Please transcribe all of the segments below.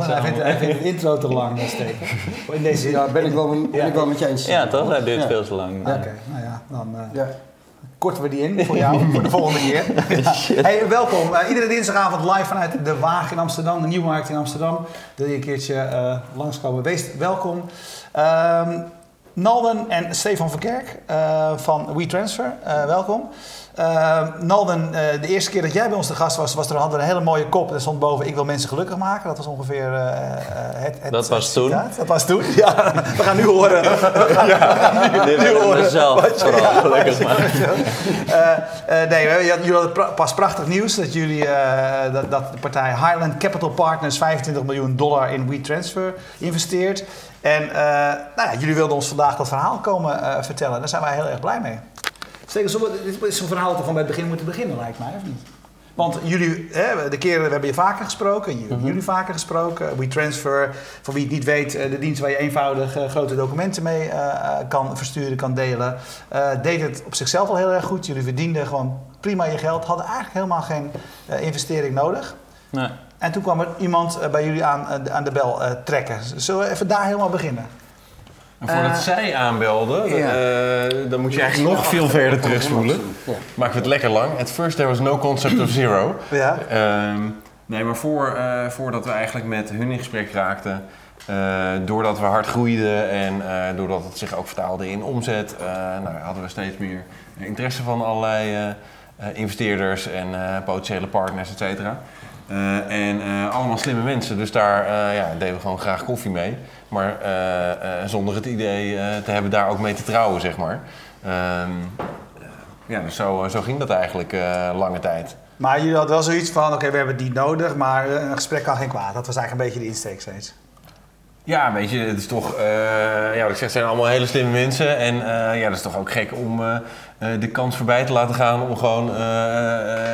Hij vindt, hij vindt het intro te lang steken. In deze ja, ben ik wel, ben ja. ik wel met je eens. Ja, toch? Dat duurt veel te lang. Oké, okay, nou ja, dan... Ja korten we die in voor jou voor de volgende keer. Hey, welkom. Uh, iedere dinsdagavond live vanuit de Waag in Amsterdam, de Nieuwmarkt in Amsterdam. Wil je een keertje uh, langskomen? Wees welkom. Um, Nalden en Stefan Verkerk uh, van WeTransfer, welkom. Uh, Nalden, uh, de eerste keer dat jij bij ons de gast was, was er, hadden we een hele mooie kop. Er stond boven, ik wil mensen gelukkig maken. Dat was ongeveer uh, het, het Dat was toen? Dat was toen, ja. We gaan nu horen. We gaan, ja, nu, nu horen. Mezelf vooral ja, gelukkig maken. nee, jullie hadden pas prachtig nieuws dat, jullie, dat, dat de partij Highland Capital Partners 25 miljoen dollar in WeTransfer investeert. En nou ja, jullie wilden ons vandaag dat verhaal komen vertellen. Daar zijn wij heel erg blij mee. Zeker, zo, dit is zo'n verhaal dat we van bij het begin moeten beginnen, lijkt mij, of niet? Want jullie, hè, de keren, we hebben je vaker gesproken, jullie, mm -hmm. jullie vaker gesproken. WeTransfer, voor wie het niet weet, de dienst waar je eenvoudig uh, grote documenten mee uh, kan versturen, kan delen. Uh, deed het op zichzelf al heel erg goed. Jullie verdienden gewoon prima je geld, hadden eigenlijk helemaal geen investering nodig. Nee. En toen kwam er iemand bij jullie aan, aan de bel trekken. Zullen we even daar helemaal beginnen? En voordat uh, zij aanbelden, uh, dan moet je eigenlijk nog veel verder terugspoelen. Ja. Maken we het lekker lang. At first there was no concept of zero. ja. Um, nee, maar voor, uh, voordat we eigenlijk met hun in gesprek raakten, doordat we hard groeiden en doordat het zich ook vertaalde in omzet, nou, hadden we steeds meer interesse van allerlei investeerders en potentiële partners, et cetera. En allemaal slimme mensen, dus daar ja, deden we gewoon graag koffie mee. Maar zonder het idee te hebben daar ook mee te trouwen, zeg maar. Ehm, ja, dus zo, zo ging dat eigenlijk lange tijd. Maar jullie hadden wel zoiets van, oké, we hebben niet nodig, maar een gesprek kan geen kwaad. Dat was eigenlijk een beetje de insteek steeds. Ja, weet je, het is toch, ja, wat ik zeg, het zijn allemaal hele slimme mensen. En ja, dat is toch ook gek om de kans voorbij te laten gaan om gewoon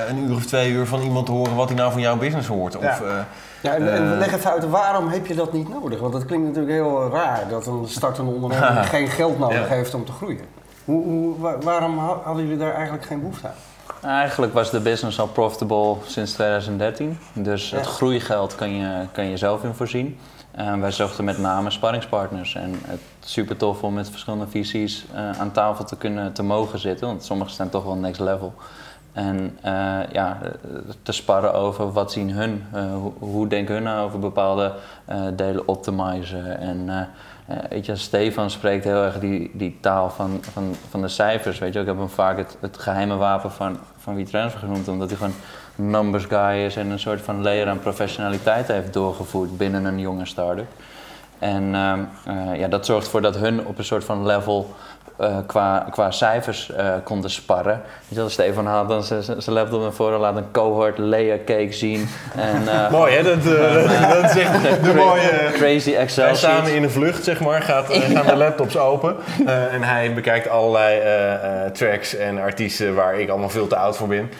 een uur of twee uur van iemand te horen wat hij nou van jouw business hoort. Of, ja. Ja, en, en, leg even uit, waarom heb je dat niet nodig? Want dat klinkt natuurlijk heel raar dat een startende ondernemer geen geld nodig ja. heeft om te groeien. Hoe, hoe, waarom hadden jullie daar eigenlijk geen behoefte aan? Eigenlijk was de business al profitable sinds 2013. Dus het groeigeld kan je, kan je zelf in voorzien. Wij zochten met name sparringspartners. En het is super tof om met verschillende visies uh, aan tafel te kunnen te mogen zitten. Want sommige zijn toch wel next level. En uh, ja, te sparren over wat zien hun, hoe, hoe, denken hun nou over bepaalde delen optimizen. En weet je, Stefan spreekt heel erg die, die taal van, van, van de cijfers. Weet je, ik heb hem vaak het, het geheime wapen van, van WeTransfer genoemd, omdat hij gewoon numbers guy is en een soort van layer aan professionaliteit heeft doorgevoerd binnen een jonge start-up. En ja, dat zorgt ervoor dat hun op een soort van level uh, qua, qua cijfers uh, konden sparren. Weet je Stefan had dan zijn laptop naar voren, laat een cohort layer cake zien. En, uh, Mooi hè, dat, dat is echt de mooie... Crazy Excel Wij samen in een vlucht, zeg maar, gaat, gaan de laptops open. en hij bekijkt allerlei tracks en artiesten waar ik allemaal veel te oud voor ben.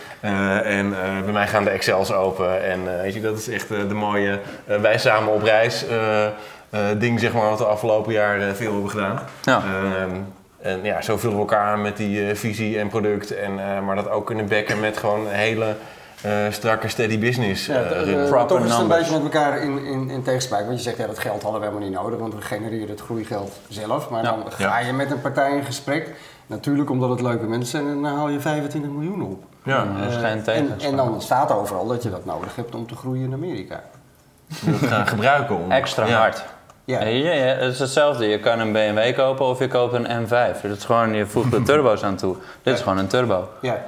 en bij mij gaan de Excels open. En weet je, dat is echt de mooie... wij samen op reis... ding zeg maar wat we afgelopen jaar veel hebben gedaan. Ja. Ehm, en ja, zo vullen we elkaar aan met die uh, visie en product. En, uh, maar dat ook kunnen bekken met gewoon een hele uh, strakke steady business. Ja, uh, toch is het een beetje met elkaar in, in, in tegenspraak. Want je zegt, ja, dat geld hadden we helemaal niet nodig. Want we genereren het groeigeld zelf. Maar dan ga je met een partij in gesprek. Natuurlijk omdat het leuke mensen zijn. En dan haal je 25 miljoen op. Ja, dat is geen en, en dan staat overal dat je dat nodig hebt om te groeien in Amerika. Dat gaan gebruiken om... Extra hard. Ja. Ja, ja, het is hetzelfde. Je kan een BMW kopen of je koopt een M5. Dat is gewoon, je voegt de turbo's aan toe. Dit is gewoon een turbo. Ja.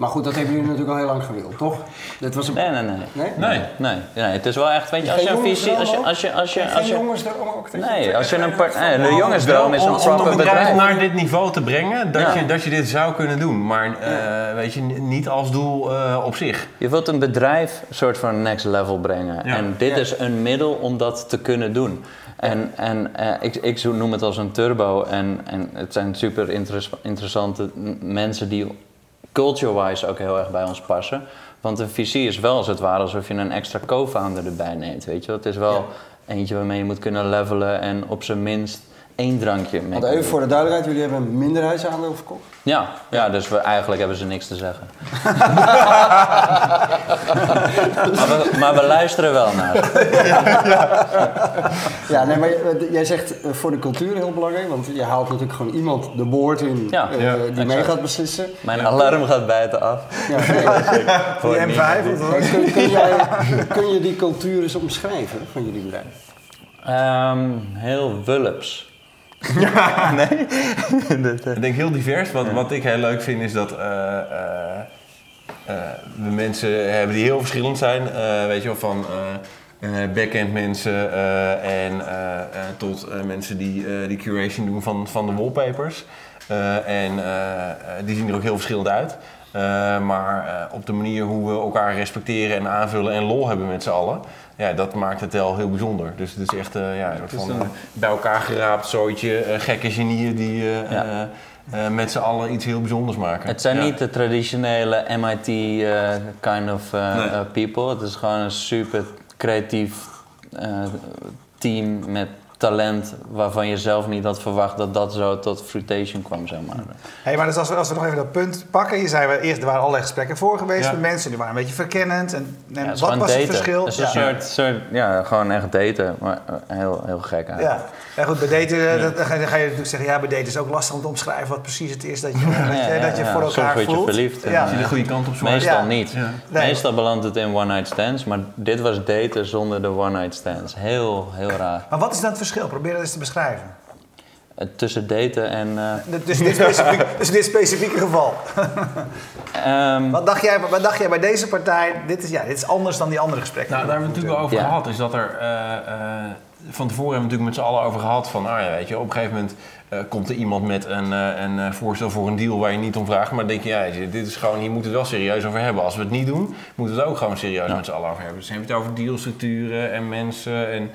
Maar goed, dat hebben jullie natuurlijk al heel lang gewild, toch? Dit was een... nee, nee, nee, nee. Nee? Nee. nee. Het is wel echt, weet je, als je een visie... Als je, als je, als je, als je, jongensdroom ook? Nee, als je een part, nee, de jongensdroom is een proper bedrijf. Om naar dit niveau te brengen, dat, je, dat je dit zou kunnen doen. Maar uh, weet je, niet als doel uh, op zich. Je wilt een bedrijf een soort van next level brengen. En dit is een middel om dat te kunnen doen. En, en uh, ik, ik noem het als een turbo. En, en het zijn super interessante mensen die culture-wise ook heel erg bij ons passen. Want een visie is wel als het ware alsof je een extra co-founder erbij neemt. Weet je? Het is wel eentje waarmee je moet kunnen levelen en op zijn minst één drankje mee. Want even voor de duidelijkheid, jullie hebben een minderheidsaandeel verkocht? Ja, ja, dus we, eigenlijk hebben ze niks te zeggen. maar, we, maar, we, luisteren wel naar ja, nee, maar jij zegt eh, voor de cultuur heel belangrijk, want je haalt natuurlijk gewoon iemand de boord in ja, uh, die mee gaat beslissen. Mijn alarm gaat buiten af. Ja, nee. voor die M5? Kun, kun, jij, kun je die cultuur eens omschrijven van jullie bedrijf? Um, heel wulps. Ja, nee. ik denk heel divers. Wat, wat ik heel leuk vind is dat uh, uh, we mensen hebben die heel verschillend zijn. weet je wel, van backend mensen en tot mensen die die curation doen van, van de wallpapers. en die zien er ook heel verschillend uit. maar op de manier hoe we elkaar respecteren en aanvullen en lol hebben met z'n allen ja, dat maakt het wel heel bijzonder. Dus het is echt uh, ja, van, uh, bij elkaar geraapt zootje, uh, gekke genieën die met z'n allen iets heel bijzonders maken. Het zijn niet de traditionele MIT kind of people. Het is gewoon een super creatief team met talent waarvan je zelf niet had verwacht dat dat zo tot fruitation kwam, zeg maar. Hey, maar dus als we, als we nog even dat punt pakken. Je zei, we, eerst, er waren allerlei gesprekken voor geweest met mensen. Die waren een beetje verkennend. En, en wat was daten. het verschil? Het is een soort, soort, ja, gewoon echt daten. Maar eh, heel, heel gek eigenlijk. Ja. ja, goed, bij daten, eh, dat, dan, ga je, natuurlijk zeggen... Ja, bij daten is ook lastig om te omschrijven wat precies het is dat je, dat je, dat je voor elkaar Soms voelt. je verliefd. Ja. je de goede kant op. Meestal niet. Meestal belandt het in one-night stands. Maar dit was daten zonder de one-night stands. Heel, heel raar. Maar wat is dan het verschil? Probeer dat eens te beschrijven beschrijven? Tussen daten en... Uh... Dus, dit dus dit specifieke geval. um... wat, dacht jij, wat dacht jij bij deze partij? Dit is, ja, dit is anders dan die andere gesprekken. Nou, daar hebben we het natuurlijk over gehad. Is dat er... Uh, uh, van tevoren hebben we natuurlijk met z'n allen over gehad van... Nou ja, weet je, op een gegeven moment komt er iemand met een, een voorstel voor een deal waar je niet om vraagt. Maar dan denk je, ja, dit is gewoon, hier moeten we het wel serieus over hebben. Als we het niet doen, moeten we het ook gewoon serieus ja. met z'n allen over hebben. Dus dan heb je het over dealstructuren en mensen en...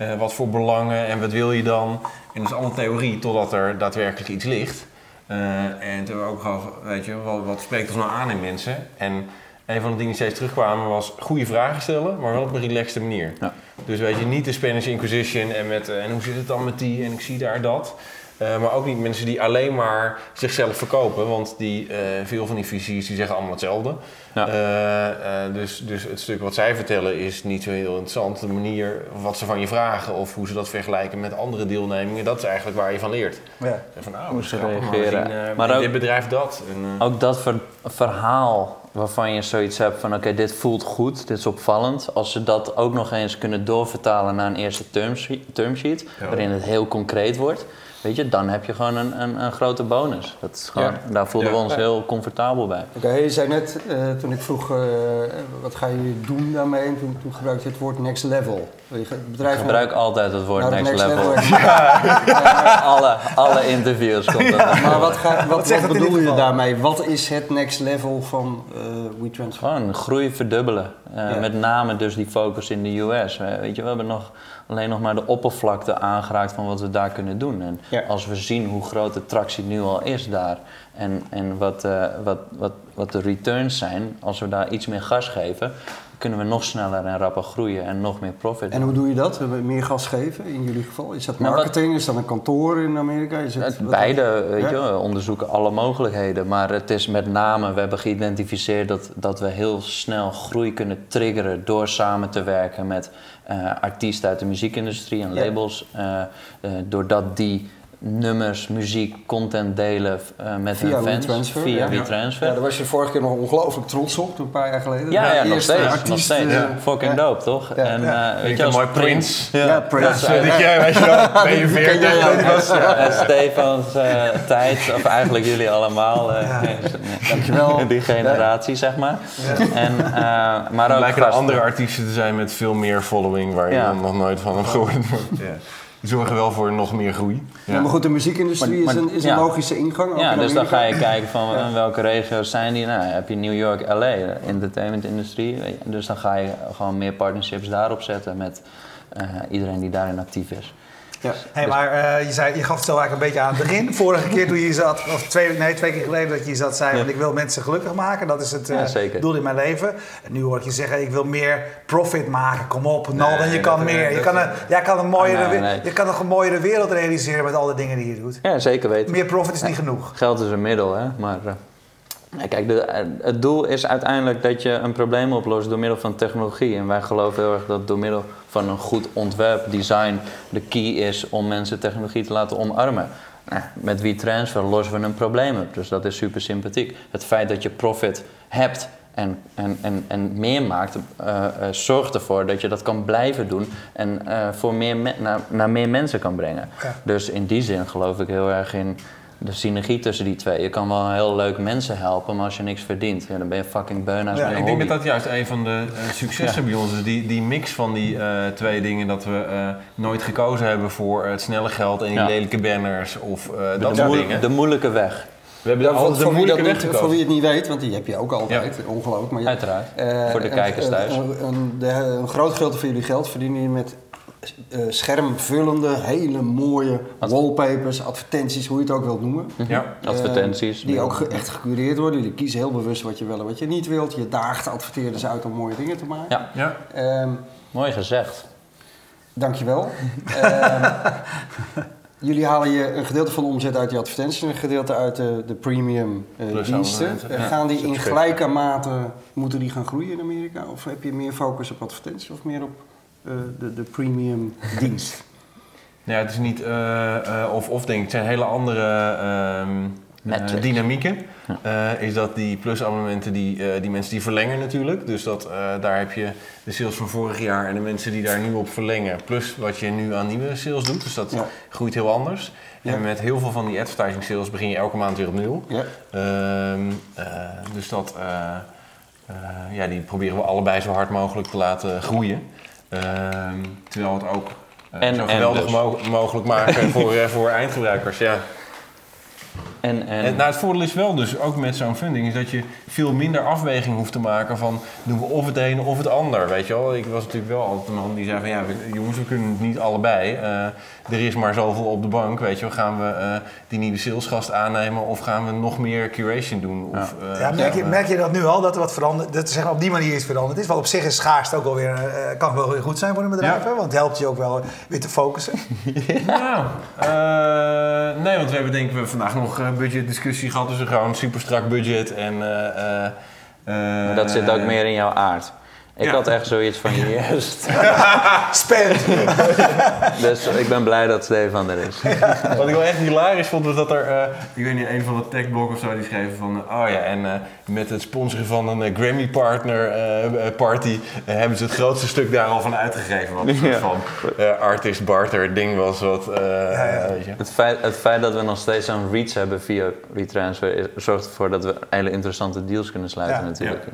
Uh, wat voor belangen en wat wil je dan? En dat is allemaal theorie totdat er daadwerkelijk iets ligt. Uh, en toen we ook gehad, weet je, wat, wat spreekt ons nou aan in mensen? En een van de dingen die steeds terugkwamen was goede vragen stellen, maar wel op een relaxte manier. Ja. Dus weet je, niet de Spanish Inquisition en met uh, en hoe zit het dan met die en ik zie daar dat. Uh, maar ook niet mensen die alleen maar zichzelf verkopen, want die, uh, veel van die visies die zeggen allemaal hetzelfde. Ja. Uh, dus, dus het stuk wat zij vertellen is niet zo heel interessant. De manier wat ze van je vragen of hoe ze dat vergelijken met andere deelnemingen, dat is eigenlijk waar je van leert. Ja. Van, nou, hoe ze reageren. Maar, maar ook, dit bedrijf dat. En, ook dat ver verhaal waarvan je zoiets hebt van oké, dit voelt goed, dit is opvallend. Als ze dat ook nog eens kunnen doorvertalen naar een eerste termsheet, termsheet ja. waarin het heel concreet wordt. Weet je, dan heb je gewoon een, een, een grote bonus. Dat is gewoon, ja. Daar voelden we ons heel comfortabel bij. Oké, okay, je zei net, uh, toen ik vroeg, uh, wat ga je doen daarmee? En toen, toen gebruikte je het woord next level. Je bedrijf ik gebruik altijd het woord nou, next, next, level. level alle, alle interviews komt dat. Maar wat, ga, wat, wat, wat bedoel je daarmee? Wat is het next level van uh, WeTransfer? Gewoon groei verdubbelen. Met name dus die focus in de US. Weet je, we hebben nog alleen nog maar de oppervlakte aangeraakt van wat we daar kunnen doen. En ja. als we zien hoe groot de tractie nu al is daar en, en wat, uh, wat, wat, wat de returns zijn, als we daar iets meer gas geven, kunnen we nog sneller en rapper groeien en nog meer profit. En hoe doe je dat? Meer gas geven in jullie geval? Is dat marketing? Nou, is dat een kantoor in Amerika? Is het, het beide, weet je, we onderzoeken alle mogelijkheden. Maar het is met name, we hebben geïdentificeerd dat, dat we heel snel groei kunnen triggeren door samen te werken met uh, artiesten uit de muziekindustrie en labels. Uh, uh, doordat die nummers, muziek, content delen uh, met via hun fans. WeTransfer, via ja. WeTransfer. Ja, daar was je vorige keer nog ongelooflijk trots op, een paar jaar geleden. Ja, ja, nog steeds. Artiest, nog steeds. Ja. Fucking dope, toch? Ja. En uh, weet je, als mooi Prince. Ja, ja Prince. Dat, jij, weet je wel, ben je 40 En Stefans uh, tijd, of eigenlijk jullie allemaal. Uh, Dankjewel. Die generatie, zeg maar. En, uh, maar ook lijken er andere artiesten te zijn met veel meer following, waar je dan nog nooit van hebt gehoord. Die zorgen wel voor nog meer groei. Ja. ja maar goed, de muziekindustrie maar, maar, is een, is een logische ingang. Ja, dus dan ga je kijken van welke regio's zijn die. Nou, heb je New York, LA, de entertainment-industrie. Dus dan ga je gewoon meer partnerships daarop zetten met uh, iedereen die daarin actief is. Ja. Hey, maar uh, je, zei, je gaf het zo eigenlijk een beetje aan het begin. Vorige keer toen je zat, of twee, nee, twee keer geleden dat je zat, zei ja. ik wil mensen gelukkig maken. Dat is het uh, doel in mijn leven. En nu hoor ik je zeggen, ik wil meer profit maken. Kom op, Nalden, nee, je kan meer. je, kan een, jij kan een mooiere, nee. je kan nog een mooiere wereld realiseren met al de dingen die je doet. Ja, zeker weten. Meer profit is niet genoeg. Geld is een middel, hè. Maar... Uh, Kijk, de, het doel is uiteindelijk dat je een probleem oplost door middel van technologie. En wij geloven heel erg dat door middel van een goed ontwerp, design, de key is om mensen technologie te laten omarmen. Nou, met WeTransfer lossen we een probleem op. Dus dat is super sympathiek. Het feit dat je profit hebt en, en, en, en meer maakt, uh, uh, zorgt ervoor dat je dat kan blijven doen en uh, voor meer naar, naar meer mensen kan brengen. Ja. Dus in die zin geloof ik heel erg in de synergie tussen die twee. Je kan wel heel leuk mensen helpen, maar als je niks verdient, ja, dan ben je fucking beuna. Ja, ik denk dat dat juist een van de uh, successen bij ons is. Die, die mix van die uh, twee dingen. Dat we uh, nooit gekozen hebben voor het snelle geld en die lelijke banners of dat soort dingen. De moeilijke weg. We hebben ja, altijd de moeilijke weg gekozen. Voor wie het niet weet, want die heb je ook altijd, ongelooflijk. Maar je, Uiteraard, voor de kijkers thuis. Een, een, een, een groot gedeelte van jullie geld verdienen je met schermvullende, hele mooie wallpapers, advertenties, hoe je het ook wilt noemen. Ja, advertenties. Uh, die ook echt gecureerd worden. Die kiezen heel bewust wat je wel en wat je niet wilt. Je daagt adverteerders uit om mooie dingen te maken. Ja, ja. Um, mooi gezegd. Dankjewel. um, jullie halen je een gedeelte van de omzet uit die advertenties en een gedeelte uit de, de premium uh, diensten. Ja. Gaan die in gelijke mate, moeten die gaan groeien in Amerika? Of heb je meer focus op advertenties of meer op uh, de, de premium dienst? Ja, het is niet uh, of-of denk ik. Het zijn hele andere um, dynamieken. Ja. is dat die plusabonnementen, die, die mensen die verlengen natuurlijk. Dus dat, daar heb je de sales van vorig jaar en de mensen die daar nu op verlengen. Plus wat je nu aan nieuwe sales doet. Dus dat ja. groeit heel anders. Ja. En met heel veel van die advertising sales begin je elke maand weer op nul. Ja. Um, dus dat, ja, die proberen we allebei zo hard mogelijk te laten groeien. Ehm, terwijl het ook uh, zo geweldig dus. mo mogelijk maken voor, uh, voor eindgebruikers. Ja. En, en... en nou, het voordeel is wel dus, ook met zo'n funding, is dat je veel minder afweging hoeft te maken van doen we of het een of het ander. Weet je wel? Ik was natuurlijk wel altijd een man die zei van ja, jongens, we kunnen het niet allebei. Uh, er is maar zoveel op de bank. Weet je wel? Gaan we uh, die nieuwe salesgast aannemen of gaan we nog meer curation doen? Of, ja. Uh, ja, merk, je, merk je dat nu al, dat er wat veranderd dat zeg, op die manier is veranderd is? Wat op zich is schaarste ook wel weer, kan wel weer goed zijn voor een bedrijf, ja. want het helpt je ook wel weer te focussen. ja. nee, want we hebben denk ik vandaag nog budgetdiscussie gehad, dus een gewoon super strak budget en... Uh, dat zit ook meer in jouw aard. Ik had echt zoiets van juist. Spend. dus ik ben blij dat Stefan er is. Wat ik wel echt hilarisch vond was dat er, uh, ik weet niet, een van de techblog of zo die schreven van, uh, oh ja, en uh, met het sponsoren van een Grammy partner party hebben ze het grootste stuk daar al van uitgegeven. Wat een soort van artist barter ding was. Wat. Weet je. Het, feit, het feit dat we nog steeds zo'n reach hebben via retransfer zorgt ervoor dat we hele interessante deals kunnen sluiten natuurlijk.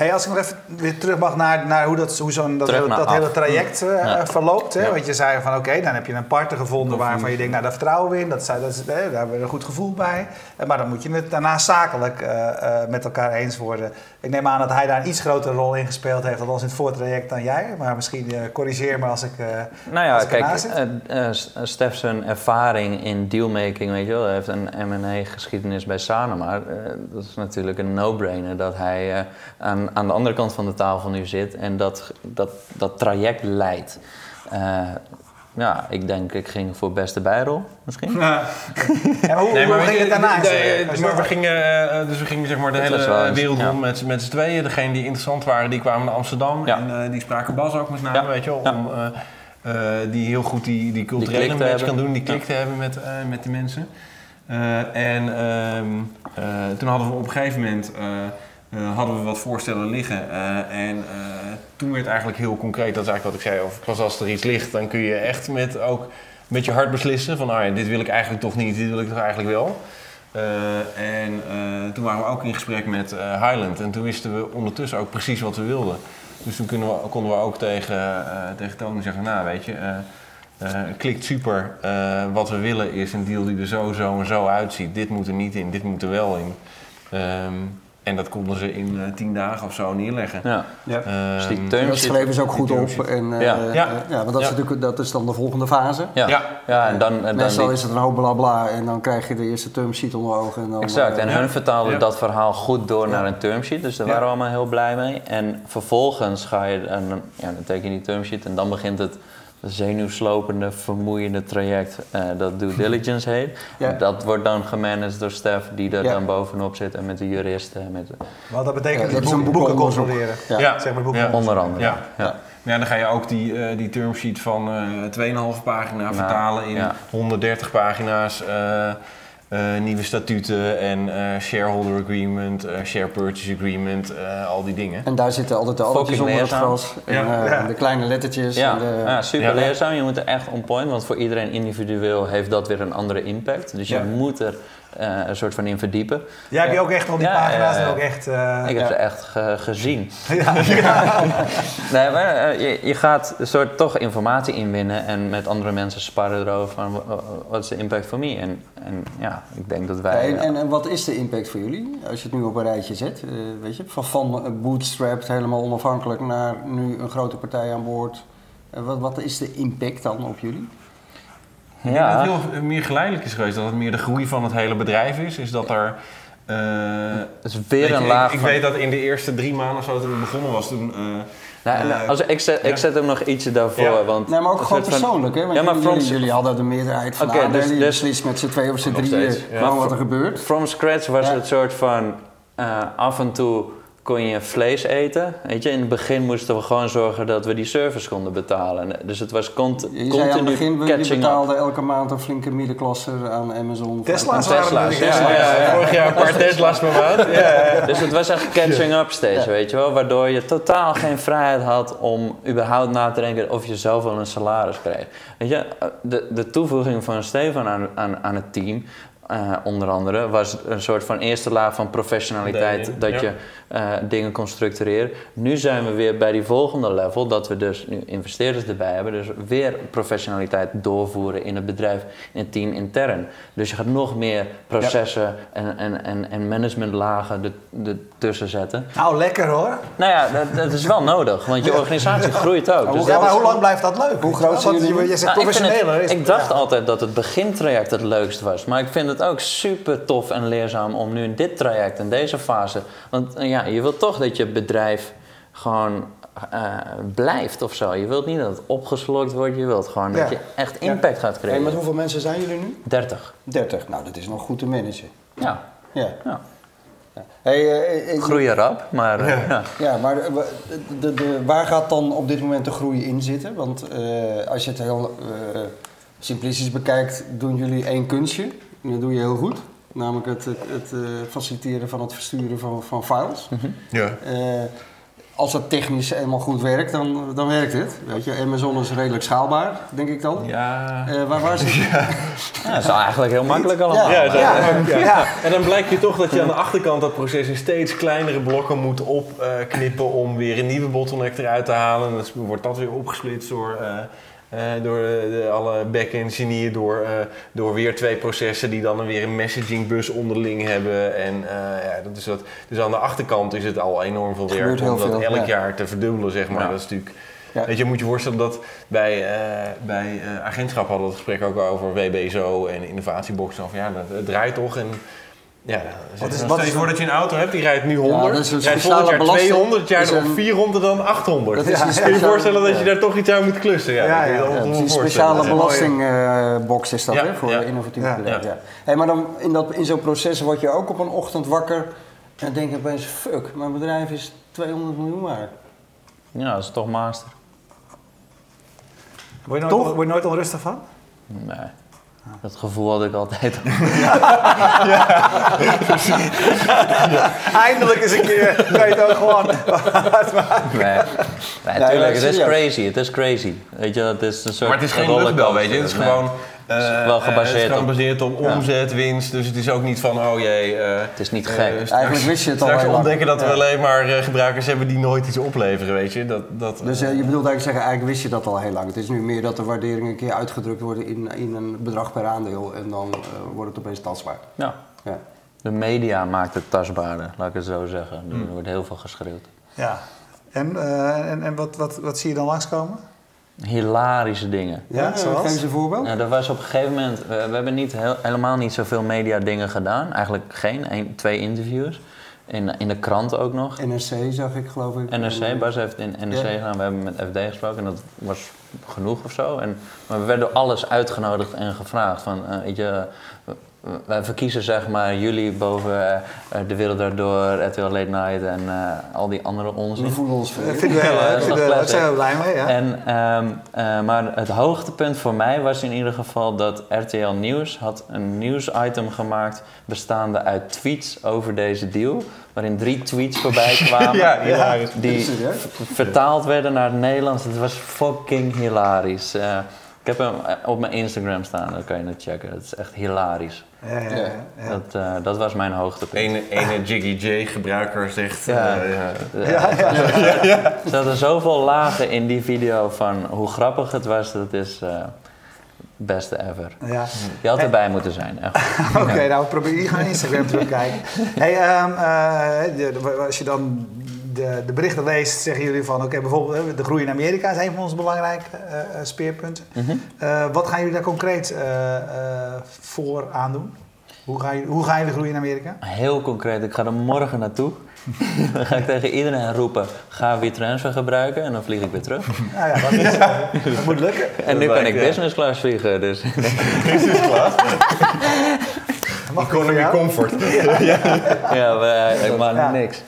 Hey, als ik nog even weer terug mag naar, naar hoe, dat, hoe zo'n, dat, hele, dat hele traject uh, ja. verloopt. Hè? Ja. Want je zei van oké, okay, dan heb je een partner gevonden waarvan je denkt, nou daar vertrouwen we in. Dat, dat, dat, daar hebben we een goed gevoel bij. Maar dan moet je het daarna zakelijk uh, uh, met elkaar eens worden. Ik neem aan dat hij daar een iets grotere rol in gespeeld heeft, althans in het voortraject dan jij. Maar misschien corrigeer me als ik. nou ja, kijk, Stef zijn ervaring in dealmaking, weet je wel, hij heeft een M&A-geschiedenis bij Sanoma. dat is natuurlijk een no-brainer dat hij aan aan de andere kant van de tafel nu zit en dat, dat, dat traject leidt. Uh, ja, ik denk ik ging voor beste bijrol misschien. Ja. ja hoe, nee, maar hoe ging het daarna? maar we gingen, uh, dus we gingen zeg maar de dat hele wereld rond met, met z'n tweeën. Degenen die interessant waren, die kwamen naar Amsterdam. Ja. En uh, die spraken Bas ook met name, weet je wel. Om, die heel goed die, die culturele match kan doen, die klik te hebben met, met de mensen. en ehm, toen hadden we op een gegeven moment... Uh, hadden we wat voorstellen liggen. Uh, en uh, toen werd eigenlijk heel concreet, dat is eigenlijk wat ik zei, of pas als er iets ligt, dan kun je echt met, ook met je hart beslissen van, ah dit wil ik eigenlijk toch niet, dit wil ik toch eigenlijk wel. en toen waren we ook in gesprek met Highland en toen wisten we ondertussen ook precies wat we wilden. Dus toen we, konden we ook tegen, tegen Tony zeggen, nou weet je, klikt super, wat we willen is een deal die er zo, zo en zo uitziet. Dit moet er niet in, dit moet er wel in. Um, En dat konden ze in uh, tien dagen of zo neerleggen. Ja. ja. Uh, dus die dat schreven ze ook goed op. En, uh, ja. Ja. ja, want dat, Is natuurlijk, dat is dan de volgende fase. Ja, ja. ja en dan, en Meestal dan is het een hoop blabla en dan krijg je de eerste termsheet onder ogen. En dan, exact, en hun vertaalden dat verhaal goed door naar een termsheet. Dus daar waren we allemaal heel blij mee. En vervolgens ga je, en dan, ja, dan teken je die termsheet en dan begint het zenuwslopende, vermoeiende traject uh, dat due diligence heet. Ja. Dat wordt dan gemanaged door Stef die er ja. dan bovenop zit en met de juristen. Met de... Wat dat betekent ja, dat boeken, boeken controleren. Ja. Zeg maar boeken. Onder andere. Ja. Ja. dan ga je ook die, uh, die termsheet van uh, 2,5 pagina nou, vertalen in 130 pagina's. Uh, uh, nieuwe statuten en uh, shareholder agreement, uh, share purchase agreement, al die dingen. En daar zitten altijd de alletjes onder het gras en ja. de kleine lettertjes. Ja, de... ja super leerzaam. Je moet er echt on point, want voor iedereen individueel heeft dat weer een andere impact. Dus je moet er uh, een soort van in verdiepen. Ja, heb je ook echt al die ja, pagina's uh, ook echt... Uh, ik heb ze echt ge gezien. nee, maar je, je, gaat een soort toch informatie inwinnen en met andere mensen sparren erover van wat is de impact voor mij? En, en ja, ik denk dat wij... En, en, en, wat is de impact voor jullie als je het nu op een rijtje zet? weet je, van, van bootstrapped helemaal onafhankelijk naar nu een grote partij aan boord. wat, wat is de impact dan op jullie? Ja. Dat het veel meer geleidelijk is geweest. Dat het meer de groei van het hele bedrijf is. Is dat er... Uh, is weer een laag Ik, ik weet dat in de eerste drie maanden of zo toen het begonnen was, toen... Uh, nou, uh, als, ik, zet, ik zet hem nog ietsje daarvoor. Ja. Want nee, maar ook gewoon persoonlijk, hè? Want ja, maar jullie, from, jullie, hadden de meerderheid van okay, dus, dus, beslist met z'n twee of z'n drieën ja. wat er gebeurt. From scratch was het soort van af en toe kon je vlees eten. Weet je, in het begin moesten we gewoon zorgen dat we die service konden betalen. Dus het was cont je continu zei aan het begin, catching je betaalde elke maand een flinke middenklasse aan Amazon. Tesla's, Tesla's, ja, ja, ja, Vorig jaar een paar Tesla's per maand. Ja. Dus het was echt catching up steeds, weet je wel. Waardoor je totaal geen vrijheid had om überhaupt na te denken of je zelf wel een salaris kreeg. Weet je, de, de toevoeging van Stefan aan, aan, aan het team uh, onder andere, was een soort van eerste laag van professionaliteit nee, dat ja. je uh, dingen kon structureren. Nu zijn we weer bij die volgende level, dat we dus nu investeerders erbij hebben, dus weer professionaliteit doorvoeren in het bedrijf, in het team intern. Dus je gaat nog meer processen ja. en, en, en, en managementlagen ertussen zetten. Nou, lekker hoor. Nou ja, dat, dat is wel nodig, want je organisatie groeit ook. Dus ja, maar hoe lang blijft dat leuk? Hoe groot zijn jullie? Je zegt nou, professioneler. Ik, ik dacht altijd dat het begintraject het leukst was, maar ik vind het ook super tof en leerzaam om nu in dit traject, in deze fase. Want ja, je wilt toch dat je bedrijf gewoon uh, blijft of zo. Je wilt niet dat het opgeslokt wordt, je wilt gewoon ja. dat je echt impact ja. gaat krijgen. Hey, met hoeveel mensen zijn jullie nu? 30. 30, nou dat is nog goed te managen. Ja. Ja. ja. Hey, uh, Groeien rap, maar... Ja, ja. ja maar de, de, de, waar gaat dan op dit moment de groei in zitten? Want als je het heel simplistisch bekijkt, doen jullie één kunstje. En dat doe je heel goed. Namelijk het, het, het uh, faciliteren van het versturen van, van files. Mm -hmm. Ja. Uh, als dat technisch helemaal goed werkt, dan, dan werkt het. Weet je, Amazon is redelijk schaalbaar, denk ik dan. Ja. Uh, waar, waar zit ja. ja, dat is eigenlijk heel makkelijk allemaal. Ja, ja, ja. ja, En dan blijkt je toch dat je aan de achterkant dat proces in steeds kleinere blokken moet opknippen om weer een nieuwe bottleneck eruit te halen. En dan wordt dat weer opgesplitst door uh, door de, alle back-end genieën, door, uh, door weer twee processen die dan weer een messagingbus onderling hebben. En uh, ja, dat is dat. Dus aan de achterkant is het al enorm veel werk om dat veel, elk ja. jaar te verdubbelen, zeg maar. Ja. Dat is natuurlijk. Ja. Weet je, moet je voorstellen dat bij, bij agentschap hadden we het gesprek ook over WBSO en innovatiebox. Van ja, het draait toch. En ja, wat is, wat is voordat je een auto hebt, die rijdt nu 100, ja, dat is rijdt volgend jaar 200, het jaar erop 400 dan 800. Dat is ja, Kun je je voorstellen dat je daar toch iets aan moet klussen? Ja, ja, ja, ja. Dat is een speciale belastingbox is dat hè, voor innovatieve bedrijven. Ja. Hey, maar dan in, dat, in zo'n proces word je ook op een ochtend wakker en denk je opeens, fuck, mijn bedrijf is 200 miljoen waard. Ja, dat is toch master. Word je nooit, word je nooit onrustig van? Nee. Dat gevoel had ik altijd. ja. Eindelijk eens een keer kan je het ook gewoon Nee, nee natuurlijk, het is crazy, het is crazy. Weet je, het is een soort maar het is geen luchtbel, weet je, het is nee. gewoon... Uh, wel gebaseerd, uh, het is gebaseerd op, op omzet, winst. Dus het is ook niet van, oh jee... Uh, het is niet gek. Uh, Eigenlijk wist je het al Straks ontdekken dat ja. we alleen maar gebruikers hebben die nooit iets opleveren, weet je. Dat, dat, dus je bedoelt eigenlijk zeggen, eigenlijk wist je dat al heel lang. Het is nu meer dat de waarderingen een keer uitgedrukt worden in, in een bedrag per aandeel. En dan wordt het opeens tastbaar. Ja. ja. de media maakt het tastbaarder, laat ik het zo zeggen. Hmm. Er wordt heel veel geschreeuwd. Ja. En, uh, en, en wat, wat, wat zie je dan langskomen? Hilarische dingen. Ja, ja zoals? Geef eens een voorbeeld. Nou, dat was op een gegeven moment... We, we hebben niet heel, helemaal niet zoveel media dingen gedaan. Eigenlijk geen, een, twee interviews. In, in de krant ook nog. NRC zag ik geloof ik. NRC, Bas heeft in NRC ja. gedaan. We hebben met FD gesproken en dat was genoeg of zo. En, maar we werden alles uitgenodigd en gevraagd. Van, uh, weet je, wij verkiezen zeg maar jullie boven uh, De Wereld Daardoor, RTL Late Night en uh, al die andere onzin. We voelen ons Dat vinden we heel leuk, daar zijn we blij mee. Ja. En, um, uh, maar het hoogtepunt voor mij was in ieder geval dat RTL Nieuws had een nieuwsitem gemaakt bestaande uit tweets over deze deal. Waarin drie tweets voorbij kwamen ja, ja, die vertaald werden naar het Nederlands. Het was fucking hilarisch. Ik heb hem op mijn Instagram staan, dat kan je het checken. Het is echt hilarisch. Ja, ja. Dat, uh, dat was mijn hoogtepunt. Ene, ene Jiggy J gebruiker zegt... Ja. Uh, ja. Ja. Er zaten zoveel lagen in die video van hoe grappig het was. Dat is uh, beste ever. Ja. Je had erbij hey. moeten zijn. Oké, okay, nou we proberen hier gaan Instagram terugkijken. Hey, um, als je dan de, de, berichten leest, zeggen jullie van oké, okay, bijvoorbeeld de groei in Amerika is een van onze belangrijke uh, speerpunten. Mm -hmm. uh, wat gaan jullie daar concreet uh, voor aandoen? Hoe ga, je, hoe ga je de groei in Amerika? Heel concreet, ik ga er morgen naartoe. dan ga ik tegen iedereen roepen, ga WeTransfer gebruiken en dan vlieg ik weer terug. Nou ja, dat, is, dat moet lukken. En nu kan ik business class vliegen, dus... business class? Economy comfort. ja, ja. ja maar ik maak ja. niks.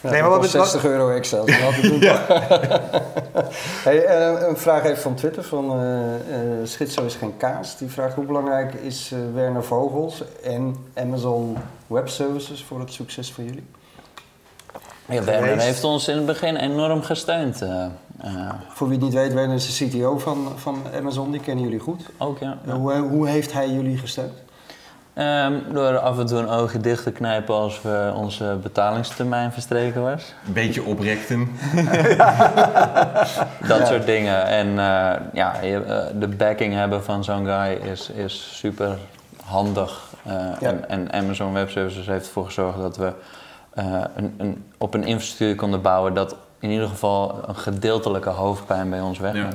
Ja, nee, maar wat 60 wat... euro extra. Dat doen. ja. hey, uh, een vraag even van Twitter van uh, uh, Schitzo is geen kaas. Die vraagt hoe belangrijk is Werner Vogels en Amazon Web Services voor het succes van jullie? Ja, Werner heeft ons in het begin enorm gesteund. voor wie het niet weet, Werner is de CTO van, van Amazon. Die kennen jullie goed. Ook ja. ja. Hoe, hoe heeft hij jullie gesteund? Um, door af en toe een oogje dicht te knijpen als we onze betalingstermijn verstreken was. Een beetje oprechten. dat ja. soort dingen. En uh, ja, de backing hebben van zo'n guy is, is super handig. Uh, ja. en, en, Amazon Web Services heeft ervoor gezorgd dat we uh, een, een, op een infrastructuur konden bouwen dat in ieder geval een gedeeltelijke hoofdpijn bij ons wegnam.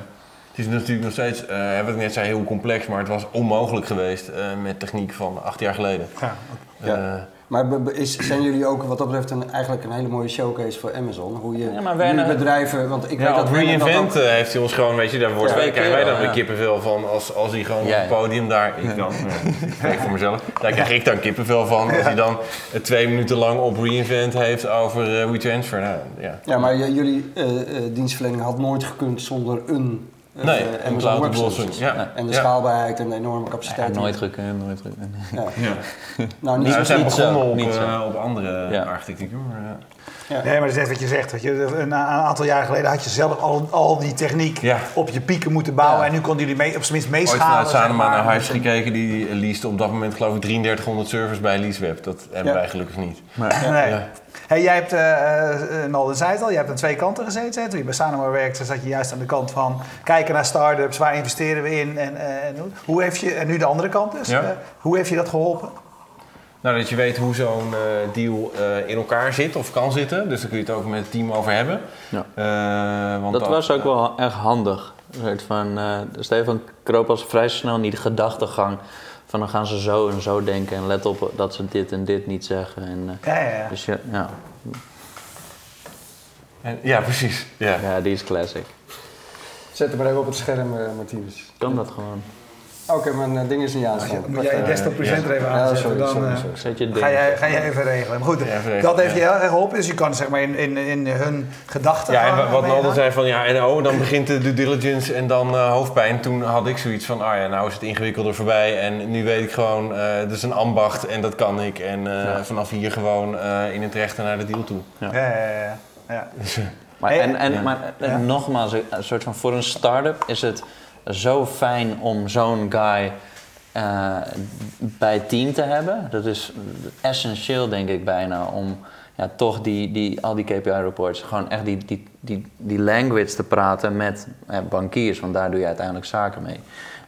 Het is natuurlijk nog steeds, uh, wat ik net zei, heel complex, maar het was onmogelijk geweest uh, met techniek van acht jaar geleden. Ja. ja. Uh, maar is, zijn jullie ook wat dat betreft een, eigenlijk een hele mooie showcase voor Amazon? Hoe je ja, maar Werner, bedrijven, want ik ja, weet dat Reinvent dat heeft hij ons gewoon, weet je, daar wordt krijgen wij dan weer kippenvel van als, als hij gewoon ja, op het podium daar, ik dan, ik spreek voor mezelf, daar krijg ik dan kippenvel van als hij dan twee minuten lang op Reinvent heeft over WeTransfer. Nou, ja. ja, maar jullie dienstverlening had nooit gekund zonder een Nee, uh, en cloud oplossing. Ja. En de ja. schaalbaarheid en de enorme capaciteit. Ja, nooit gekund, nooit gekund. Ja. ja. nou, niet, nou, we zijn begonnen op, niet uh, op andere ja. architectuur. Ja. Nee, maar dat is net wat je zegt. Je, een, een, aantal jaar geleden had je zelf al, al die techniek ja. op je pieken moeten bouwen. Ja. En nu konden jullie mee, op zijn minst meeschalen. Ooit vanuit Sanema naar Hives gekeken. Die leased op dat moment geloof ik 3300 servers bij LeaseWeb. Dat hebben wij gelukkig niet. Maar, nee. Hey, jij hebt, uh, Nalden zei het al, je hebt aan twee kanten gezeten. Toen je bij Sanoma werkte, zat je juist aan de kant van kijken naar start-ups, waar investeren we in en, en hoe heeft je, en nu de andere kant dus. Ja. Uh, hoe heeft je dat geholpen? Nou, dat je weet hoe zo'n uh, deal uh, in elkaar zit of kan zitten. Dus daar kun je het ook met het team over hebben. Ja. Uh, want dat, dat was ook wel echt handig. Van, Stefan kroop als vrij snel niet de gedachtegang van dan gaan ze zo en zo denken. En let op dat ze dit en dit niet zeggen. En, ja, ja, ja. Dus ja, ja. En, ja, precies. Ja. ja, die is classic. Zet hem maar even op het scherm, Martinus. Kan dat gewoon. Oké, okay, mijn ding is niet aanstaan. Moet jij je desktop presenter even aanzetten, ja, sorry, dan sorry, sorry. Zet je ga, jij, ga jij even regelen. Maar goed, ja, dat heeft je heel erg geholpen. Dus je kan zeg maar in, in, in hun gedachten Ja, en wat Naldo zei van ja, en oh, dan begint de due diligence en dan uh, hoofdpijn. Toen had ik zoiets van, ah ja, nou is het ingewikkelder voorbij. En nu weet ik gewoon, uh, het is een ambacht en dat kan ik. En uh, ja. vanaf hier gewoon in het rechten naar de deal toe. Ja, ja, ja. ja. Maar, en, en, maar nogmaals, een soort van voor een start-up is het zo fijn om zo'n guy uh, bij het team te hebben. Dat is essentieel, denk ik, bijna om ja, toch die, die, al die KPI-reports, gewoon echt die, die die, die language te praten met eh, bankiers, want daar doe je uiteindelijk zaken mee.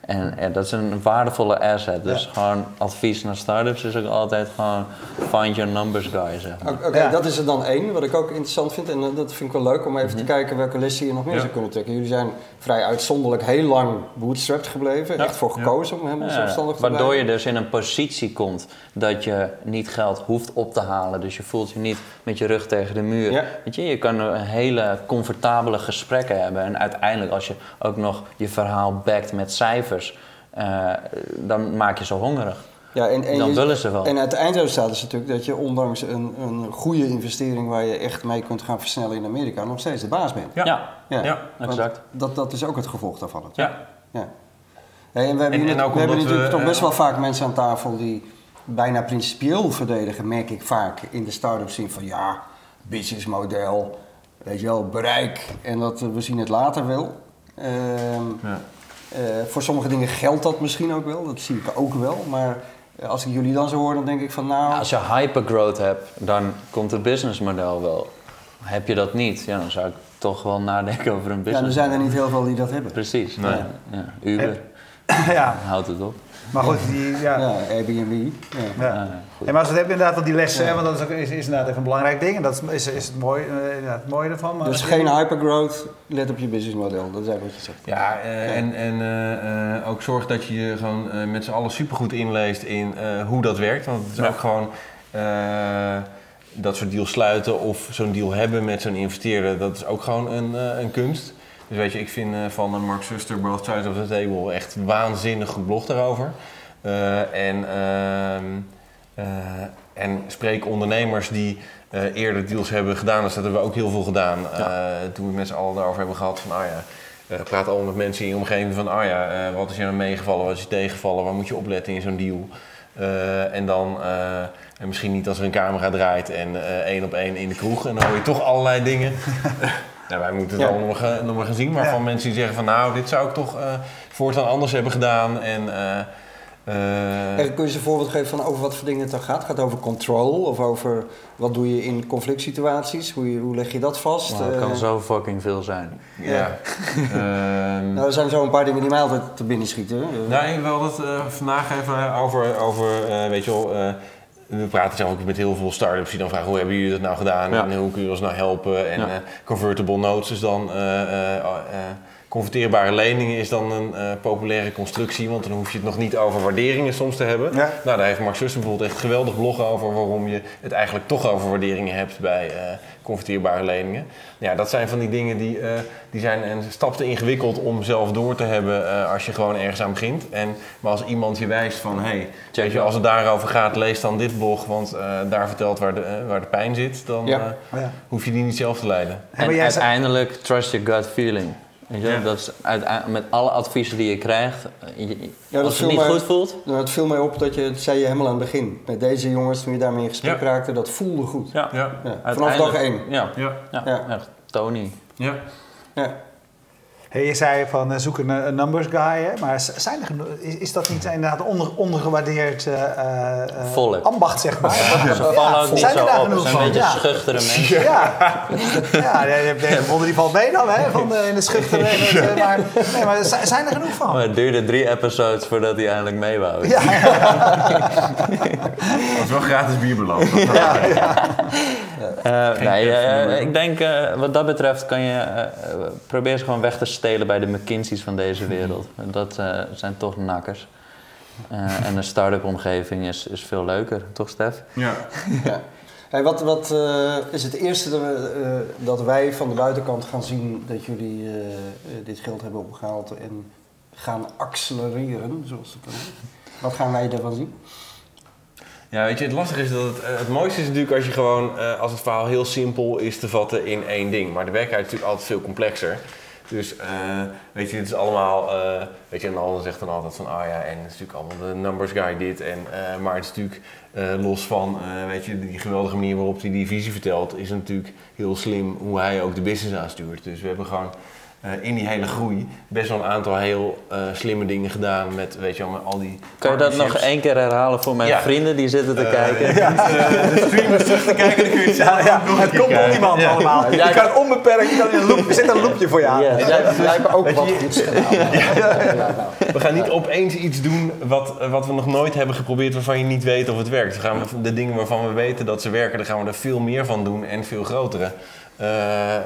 En, en, dat is een waardevolle asset. Dus gewoon advies naar startups is ook altijd gewoon find your numbers guy. Zeg Oké, dat is er dan één, wat ik ook interessant vind. En dat vind ik wel leuk om even te mhm. kijken welke lessen je nog meer zou kunnen trekken. Jullie zijn vrij uitzonderlijk heel lang bootstrapped gebleven. Echt voor gekozen om helemaal zelfstandig te blijven. Waardoor je dus in een positie komt dat je niet geld hoeft op te halen. Dus je voelt je niet met je rug tegen de muur. Weet je, je kan een hele comfortabele gesprekken hebben. En uiteindelijk als je ook nog je verhaal backt met cijfers, uh, dan maak je ze hongerig. Ja, en, en dan willen ze wel. En het eindresultaat is natuurlijk dat je ondanks een, een goede investering waar je echt mee kunt gaan versnellen in Amerika, nog steeds de baas bent. Ja, ja. ja. exact. Dat, dat is ook het gevolg daarvan. Ja. ja. en we hebben, en, we hebben natuurlijk toch best wel vaak mensen aan tafel die bijna principieel verdedigen, merk ik vaak in de start-up zien van ja, businessmodel, weet je wel, bereik en dat we zien het later wel. Ehm, ja. Uh, voor sommige dingen geldt dat misschien ook wel, dat zie ik ook wel, maar als ik jullie dan zo hoor, dan denk ik van nou... Ja, als je hypergrowth hebt, dan komt het businessmodel wel. Heb je dat niet, ja, dan zou ik toch wel nadenken over een business. Ja, er zijn er niet heel veel die dat hebben. Precies, nee. ja. Uber. ja. Houdt het op. Maar goed, die, ja. ja Airbnb. Ja. ja. En maar als we hebben inderdaad al die lessen, want dat is, ook, is, is, inderdaad even een belangrijk ding. En dat is, is, het, mooie, uh, het mooie ervan. Maar dus geen hypergrowth, let op je businessmodel. Dat is eigenlijk wat je zegt. Ja, uh, en, en uh, ook zorg dat je je gewoon met z'n allen supergoed inleest in hoe dat werkt. Want het is ook gewoon dat soort deals sluiten of zo'n deal hebben met zo'n investeerder. Dat is ook gewoon een, een kunst. Dus weet je, ik vind uh, van Mark Suster, Both Sides of the Table, echt waanzinnig goed blog daarover. Uh, en, uh, en spreek ondernemers die eerder deals hebben gedaan. Dus dat hebben we ook heel veel gedaan. toen we met z'n allen daarover hebben gehad van, ah ja, praat allemaal met mensen in je omgeving van, ah ja, wat is je nou meegevallen, wat is je tegengevallen, waar moet je opletten in zo'n deal. en dan en misschien niet als er een camera draait en één op één in de kroeg. En dan hoor je toch allerlei dingen. Nou, wij moeten het allemaal nog, nog maar gaan zien. Maar van mensen die zeggen van nou, dit zou ik toch uh, voortaan anders hebben gedaan. En, uh, uh, kun je ze een voorbeeld geven van over wat voor dingen het dan gaat? Gaat het over control of over wat doe je in conflict situaties? Hoe, hoe leg je dat vast? Nou, het kan zo fucking veel zijn. Ja. Ehm, nou, er zijn zo een paar dingen die mij altijd te binnen schieten. Nou, ik wil het vandaag even over, over weet je wel we praten zelf ook met heel veel start-ups die dan vragen hoe hebben jullie dat nou gedaan en hoe kun je ons nou helpen. En ja. uh, convertible notes is dan uh, converteerbare leningen is dan een populaire constructie, want dan hoef je het nog niet over waarderingen soms te hebben. Nou, daar heeft Mark Sussen bijvoorbeeld echt geweldig blog over waarom je het eigenlijk toch over waarderingen hebt bij converteerbare leningen. Ja, dat zijn van die dingen die, uh, die zijn een stap te ingewikkeld om zelf door te hebben uh, als je gewoon ergens aan begint. En, maar als iemand je wijst van, hé, hey, je, als het daarover gaat, lees dan dit blog, want uh, daar vertelt waar de, waar de pijn zit, dan ja. Ja. hoef je die niet zelf te leiden. En uiteindelijk, trust your gut feeling. Weet je, dat is uit, met alle adviezen die je krijgt, je, ja, als je het niet goed voelt. Nou, het viel mij op dat je, het zei je helemaal aan het begin. Met deze jongens, toen je daarmee in gesprek raakte, dat voelde goed. Ja. ja. Vanaf dag één. Ja. Ja. Ja. echt. Tony. Ja. ja. Je zei van uh, zoek een, een, numbers guy, hè? maar zijn er, is, is dat niet inderdaad onder, ondergewaardeerd uh, ambacht, zeg maar? Ja, Ze vallen ook niet zijn zo op. Ze zijn een beetje schuchtere mensen. Ja, ja. ja die valt mee dan, hè, van de, in de schuchtere. Maar, nee, maar zijn er genoeg van? Maar het duurde drie episodes voordat hij eindelijk mee wou. Ja. dat is wel gratis bierbeloop. Ja, ja. nee, ik denk wat dat betreft kan je probeer ze gewoon weg te stelen bij de McKinsey's van deze wereld. Dat uh, zijn toch nakkers. Uh, en een start-up omgeving is, is veel leuker, toch Stef? Ja. ja. Hey, wat wat uh, is het eerste dat, we, dat, wij van de buitenkant gaan zien dat jullie dit geld hebben opgehaald en gaan accelereren, zoals het dan Wat gaan wij ervan zien? Ja, weet je, het lastige is dat het, het mooiste is natuurlijk als je gewoon, als het verhaal heel simpel is te vatten in één ding. Maar de werkelijkheid is natuurlijk altijd veel complexer. Dus uh, weet je, het is allemaal, uh, weet je, en Alden zegt dan altijd van, ah ja, en het is natuurlijk allemaal de numbers guy dit. En, uh, maar het is natuurlijk los van, weet je, die geweldige manier waarop hij die visie vertelt, is natuurlijk heel slim hoe hij ook de business aanstuurt. Dus we hebben gewoon in die hele groei best wel een aantal heel slimme dingen gedaan met, weet je wel, al die Kan je dat nog één keer herhalen voor mijn vrienden die zitten te kijken? Ja. de streamers terug te kijken, dan kun je het ja, ja. Het komt op iemand allemaal. Je kan onbeperkt, je kan in een loop, er zit een loopje voor je aan. Jij, jij hebt ook wat goeds gedaan. We gaan niet opeens iets doen wat, wat we nog nooit hebben geprobeerd waarvan je niet weet of het werkt. We gaan de dingen waarvan we weten dat ze werken, daar gaan we er veel meer van doen en veel grotere. Uh,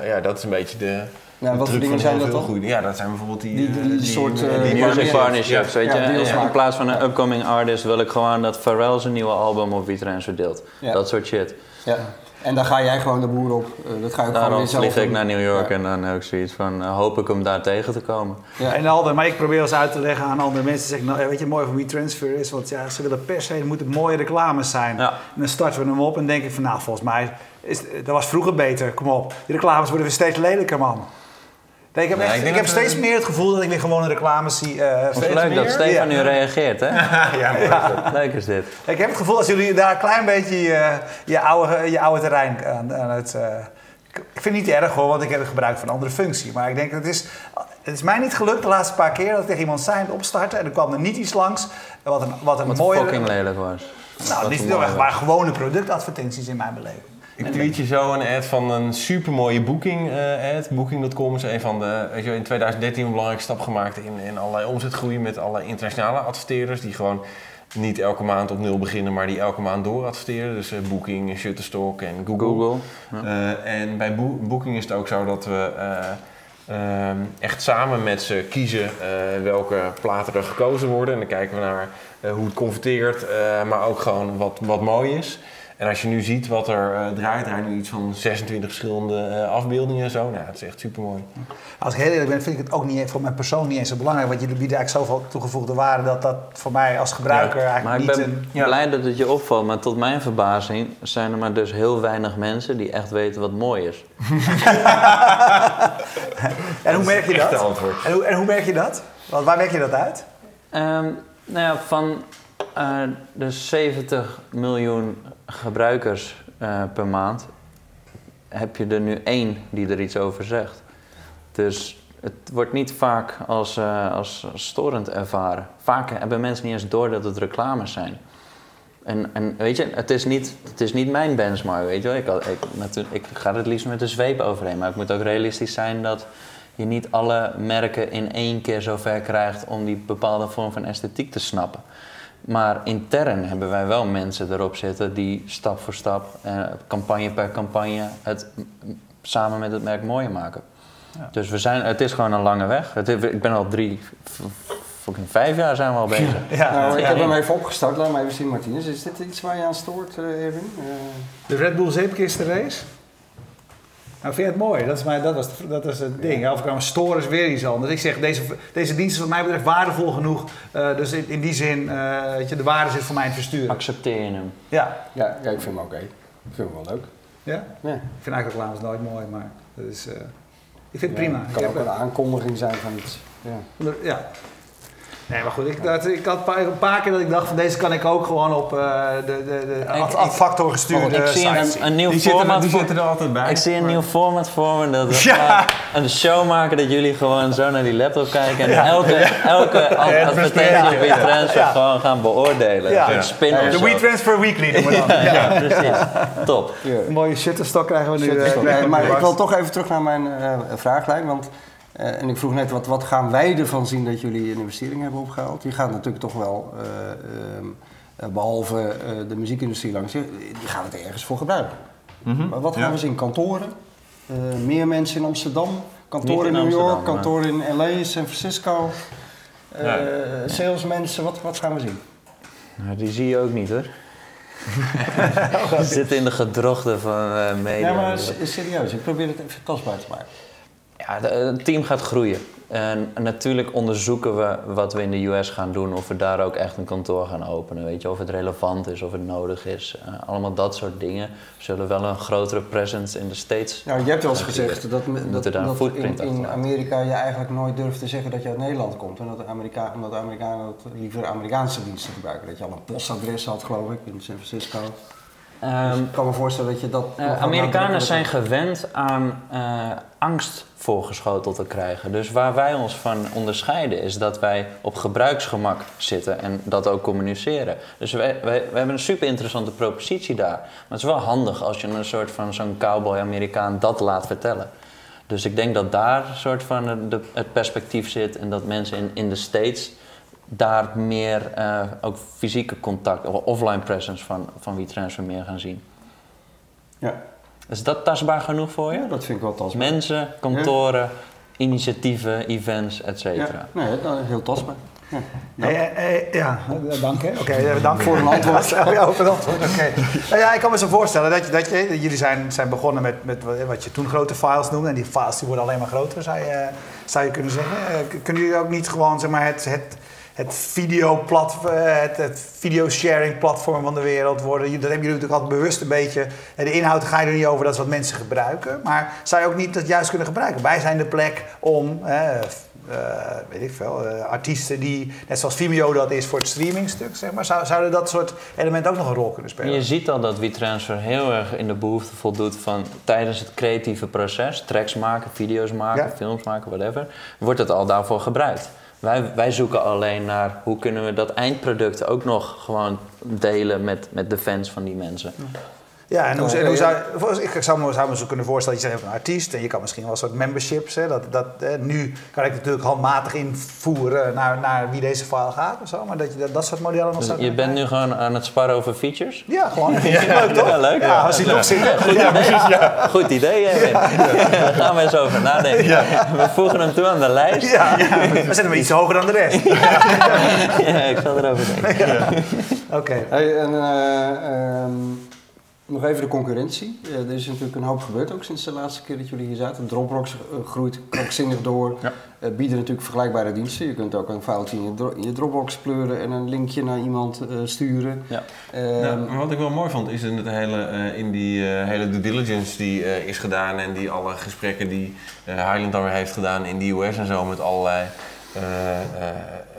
ja, dat is een beetje de, ja, wat voor dingen zijn dat dan? Ja, dat zijn bijvoorbeeld die... Die, die, die, die soort... Uh, die music partnerships, weet je. in plaats van een upcoming artist wil ik gewoon dat Pharrell zijn nieuwe album op WeTransfer deelt. Dat soort shit. Ja. En dan ga jij gewoon de boer op. Uh, dat ga je Daarom vlieg ik naar New York en dan heb ik zoiets van, uh, hoop ik om daar tegen te komen. Ja. En Alder, maar ik probeer eens uit te leggen aan andere mensen. Zeg, nou, weet je, mooi van WeTransfer is, want ja, ze willen per se, het moeten mooie reclames zijn. Ja. En dan starten we hem op en denk ik van, nou, volgens mij, is, dat was vroeger beter, kom op. Die reclames worden weer steeds lelijker, man. Nee, ik heb, echt, ik heb steeds meer het gevoel dat ik weer gewoon reclames zie. Uh, leuk dat Stefan nu reageert, hè? ja, ja. Leuk is dit. Ik heb het gevoel als jullie daar een klein beetje je, je, oude, je oude terrein aan, aan het... Uh, ik vind het niet erg hoor, want ik heb het gebruik van een andere functie. Maar ik denk, het is, het is mij niet gelukt de laatste paar keer dat ik tegen iemand zei opstarten. En er kwam er niet iets langs wat een, wat een wat mooie... fucking lelijk was. Nou, niet heel erg, maar gewone productadvertenties in mijn beleving. Ik tweet je zo een ad van een supermooie booking uh, ad. Booking.com is een van de, weet je, in 2013 een belangrijke stap gemaakt in, in allerlei omzetgroei met alle internationale adverteerders die gewoon niet elke maand op nul beginnen, maar die elke maand door adverteren. Dus uh, Booking, Shutterstock en Google. Google ja. uh, en bij Bo Booking is het ook zo dat we uh, echt samen met ze kiezen welke platen er gekozen worden. En dan kijken we naar hoe het converteert, maar ook gewoon wat, wat mooi is. En als je nu ziet wat er uh, draait, er nu iets van 26 verschillende uh, afbeeldingen en zo. Nou, het is echt super mooi. Als ik heel eerlijk ben, vind ik het ook niet, voor mijn persoon niet eens zo belangrijk. Want jullie bieden eigenlijk zoveel toegevoegde waarde dat dat voor mij als gebruiker ja. eigenlijk maar niet... ik ben blij dat het je opvalt, maar tot mijn verbazing zijn er maar dus heel weinig mensen die echt weten wat mooi is. en hoe merk je dat? En hoe, en hoe merk je dat? Want waar merk je dat uit? Um, nou ja, van uh, de 70 miljoen gebruikers uh, per maand heb je er nu één die er iets over zegt. Dus het wordt niet vaak als, uh, als storend ervaren. Vaak hebben mensen niet eens door dat het reclames zijn. En, en weet je, het is, niet, het is niet mijn benchmark, weet je wel. Ik, ik, ik ga het liefst met de zweep overheen. Maar het moet ook realistisch zijn dat je niet alle merken in één keer zover krijgt om die bepaalde vorm van esthetiek te snappen. Maar intern hebben wij wel mensen erop zitten die stap voor stap, eh, campagne per campagne, het samen met het merk mooier maken. Ja. Dus we zijn, het is gewoon een lange weg. Het, ik ben al drie, fucking vijf jaar zijn we al bezig. Ja, nou, ik heb hem even opgestart. Laat me even zien, Martinez. Is dit iets waar je aan stoort, uh, Erwin? Uh... De Red Bull zeepkisten race? Nou, vind je het mooi? Dat is, mijn, dat was, dat is het ding. Ja, of ik storen is weer iets anders. Ik zeg, deze, deze dienst is wat mij betreft waardevol genoeg. Uh, dus in, in, die zin, uh, weet je, de waarde zit voor mij in het versturen. Accepteer je hem? Ja. Ja, ja ik vind hem oké. Okay. Ik vind hem wel leuk. Ja? ja. Ik vind eigenlijk reclames nooit mooi, maar dat is, uh, ik vind het prima. Het kan ik ook een aankondiging zijn van iets. Ja. ja. Nee, maar goed, ik, dat, ik had een paar keer dat ik dacht van deze kan ik ook gewoon op uh, de, de, de ad, ad factor gestuurde Ik zie een, een nieuw die format. Zitten, die zitten er altijd bij. Ik zie een nieuw format voor me. Dat we ja. een show maken dat jullie gewoon zo naar die laptop kijken en ja. elke, elke advertentie op WeTransfer ja. gewoon gaan beoordelen. Ja. Ja. Spin de WeTransfer Weekly noemen we dan. ja, precies. Top. Een mooie shutterstok krijgen we nu. Uh, nee, maar ik wil toch even terug naar mijn uh, vraaglijn, want uh, en ik vroeg net, wat, wat gaan wij ervan zien dat jullie een investering hebben opgehaald? Die gaat natuurlijk toch wel, uh, uh, behalve de muziekindustrie langs, die gaat het ergens voor gebruiken. Mm -hmm. Maar wat gaan ja. we zien? Kantoren? meer mensen in Amsterdam? Kantoren in, in New York? Kantoren in LA, San Francisco? Ja. Salesmensen? Wat, wat gaan we zien? Nou, die zie je ook niet hoor. Die zitten in de gedrochten van media. Ja, maar serieus, ik probeer het even tastbaar te maken. Ja, het team gaat groeien. En natuurlijk onderzoeken we wat we in de US gaan doen, of we daar ook echt een kantoor gaan openen. Weet je, of het relevant is, of het nodig is. Uh, allemaal dat soort dingen. We zullen wel een grotere presence in de States. Nou, je hebt wel eens gezegd dat, dat, dat, dat in, in Amerika je eigenlijk nooit durft te zeggen dat je uit Nederland komt. En dat de Amerika omdat de Amerikanen dat liever Amerikaanse diensten gebruiken. Dat je al een postadres had, geloof ik, in San Francisco. Um, ik kan me voorstellen dat je dat. Uh, Amerikanen zijn gewend aan uh, angst voorgeschoteld te krijgen. Dus waar wij ons van onderscheiden is dat wij op gebruiksgemak zitten en dat ook communiceren. Dus wij, wij, hebben een super interessante propositie daar. Maar het is wel handig als je een soort van zo'n cowboy-Amerikaan dat laat vertellen. Dus ik denk dat daar een soort van de, het perspectief zit en dat mensen in, in de States daar meer uh, ook fysieke contact of offline presence van, van WeTransfer meer gaan zien. Ja. Is dat tastbaar genoeg voor je? Ja, dat vind ik wel tastbaar. Mensen, kantoren, ja. initiatieven, events, et cetera. Ja, nee, heel tastbaar. Ja, hey, hey, ja dank hè. Oké, okay, dank voor een antwoord. ja, voor een antwoord. Oké. Nou ja, ik kan me zo voorstellen dat, je, dat je, jullie zijn, zijn begonnen met, met wat je toen grote files noemde. En die files die worden alleen maar groter, zou je, zou je kunnen zeggen. Kunnen jullie ook niet gewoon zeg maar, het, het het videoplatform, het, het videosharing platform van de wereld worden. Dat hebben jullie natuurlijk altijd bewust een beetje. De inhoud ga je er niet over, dat is wat mensen gebruiken. Maar zou je ook niet dat juist kunnen gebruiken? Wij zijn de plek om, weet ik veel, uh, artiesten die, net zoals Vimeo dat is voor het streamingstuk, zeg maar, zou, zouden dat soort elementen ook nog een rol kunnen spelen? Je ziet al dat WeTransfer heel erg in de behoefte voldoet van tijdens het creatieve proces, tracks maken, video's maken, films maken, whatever, wordt het al daarvoor gebruikt. Wij, wij zoeken alleen naar hoe kunnen we dat eindproduct ook nog gewoon delen met, met de fans van die mensen. Ja, en hoe, hoe zou, ik zou me, zou me zo kunnen voorstellen, je bent een artiest en je kan misschien wel een soort memberships. Hè, dat, dat, nu kan ik natuurlijk handmatig invoeren naar, naar wie deze file gaat of zo, maar dat je dat, dat soort modellen nog dus zou Je bent nu gewoon aan het sparren over features? Ja, gewoon. Ja, leuk toch? Ja, leuk. Ja, als je nog zit. Goed idee. Goed idee, Daar gaan we eens over nadenken. We voegen hem toe aan de lijst. Ja, we zetten hem iets hoger dan de rest. Ja, ik zal erover denken. Oké. Okay. Hey, en, uh, um, nog even de concurrentie. er is natuurlijk een hoop gebeurd ook sinds de laatste keer dat jullie hier zaten. Dropbox uh, groeit krankzinnig door. Ja. Uh, bieden natuurlijk vergelijkbare diensten. Je kunt ook een foutje in je, in je Dropbox pleuren en een linkje naar iemand uh, sturen. Ja. Nou, maar wat ik wel mooi vond is in, het hele, in die hele due diligence die is gedaan en die alle gesprekken die Highland dan weer heeft gedaan in de US en zo met allerlei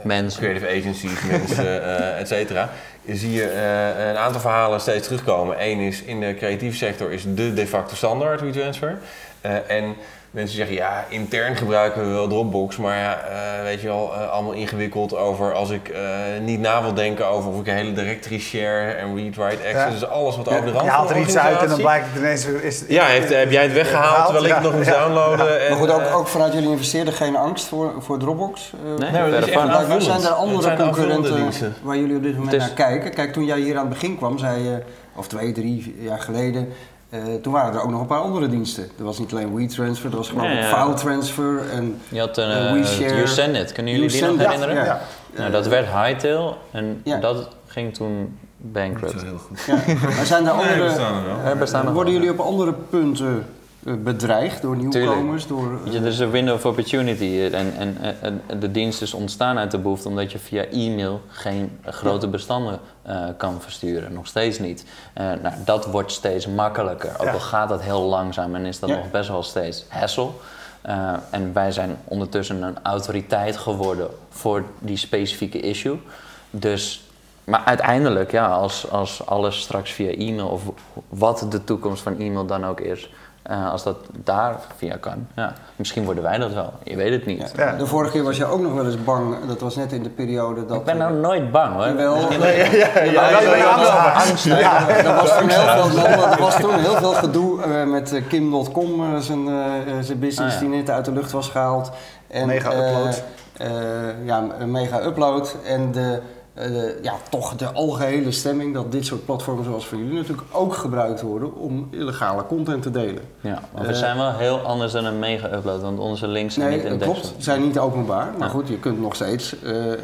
mensen. creative agencies, mensen, et cetera zie je uh, een aantal verhalen steeds terugkomen. Eén is in de creatieve sector is de de facto standaard WeTransfer. Uh, en Mensen zeggen ja, intern gebruiken we wel Dropbox, maar ja, uh, weet je wel, uh, allemaal ingewikkeld over als ik uh, niet na wil denken over of ik een hele directory share en read-write access, ja. dus alles wat over de rand Je haalt er iets uit en dan blijkt het ineens... Is, ja, heeft, heb jij het weggehaald terwijl ik het nog moest downloaden? En, maar goed, ook, ook, vanuit jullie investeerden geen angst voor, voor Dropbox? nee, nee dat is echt zijn er andere zijn concurrenten waar jullie op dit moment naar kijken? Kijk, toen jij hier aan het begin kwam, zei je, of twee, drie jaar geleden uh, toen waren er ook nog een paar andere diensten. Er was niet alleen WeTransfer, er was gewoon ja, ja. FileTransfer en Je had een uh, WeShare. YouSendIt, kunnen jullie die nog herinneren? Ja, ja. Nou, dat werd Hightail en dat ging toen bankrupt. Dat is heel goed. Maar zijn er andere, nee, bestaan er worden jullie op andere punten eh, bedreigd door nieuwkomers? Door, uh... er is een window of opportunity en, en, en, de dienst is ontstaan uit de behoefte omdat je via e-mail geen grote bestanden uh, kan versturen. Nog steeds niet. Uh, nou, dat wordt steeds makkelijker, ook ja. al gaat dat heel langzaam en is dat ja. nog best wel steeds hassle. en wij zijn ondertussen een autoriteit geworden voor die specifieke issue. Dus maar uiteindelijk, ja, als, als alles straks via e-mail of wat de toekomst van e-mail dan ook is, uh, als dat daar via kan. Ja. Misschien worden wij dat wel. Je weet het niet. Ja. De vorige keer was je ook nog wel eens bang. Dat was net in de periode dat... Ik ben nou nooit bang hoor. Wel, nee, ja, ja, ja, ja, angst. Ja, er was toen heel veel, er was toen heel veel gedoe uh, met Kim.com, uh, zijn, zijn business ah, die net uit de lucht was gehaald. En, mega upload. ja, een mega upload. En de de, ja, toch de algehele stemming dat dit soort platformen zoals van jullie natuurlijk ook gebruikt worden om illegale content te delen. Ja, maar we uh, zijn wel heel anders dan een mega-upload, want onze links zijn nee, niet in klopt, zijn niet openbaar. Maar ja. goed, je kunt nog steeds uh, uh,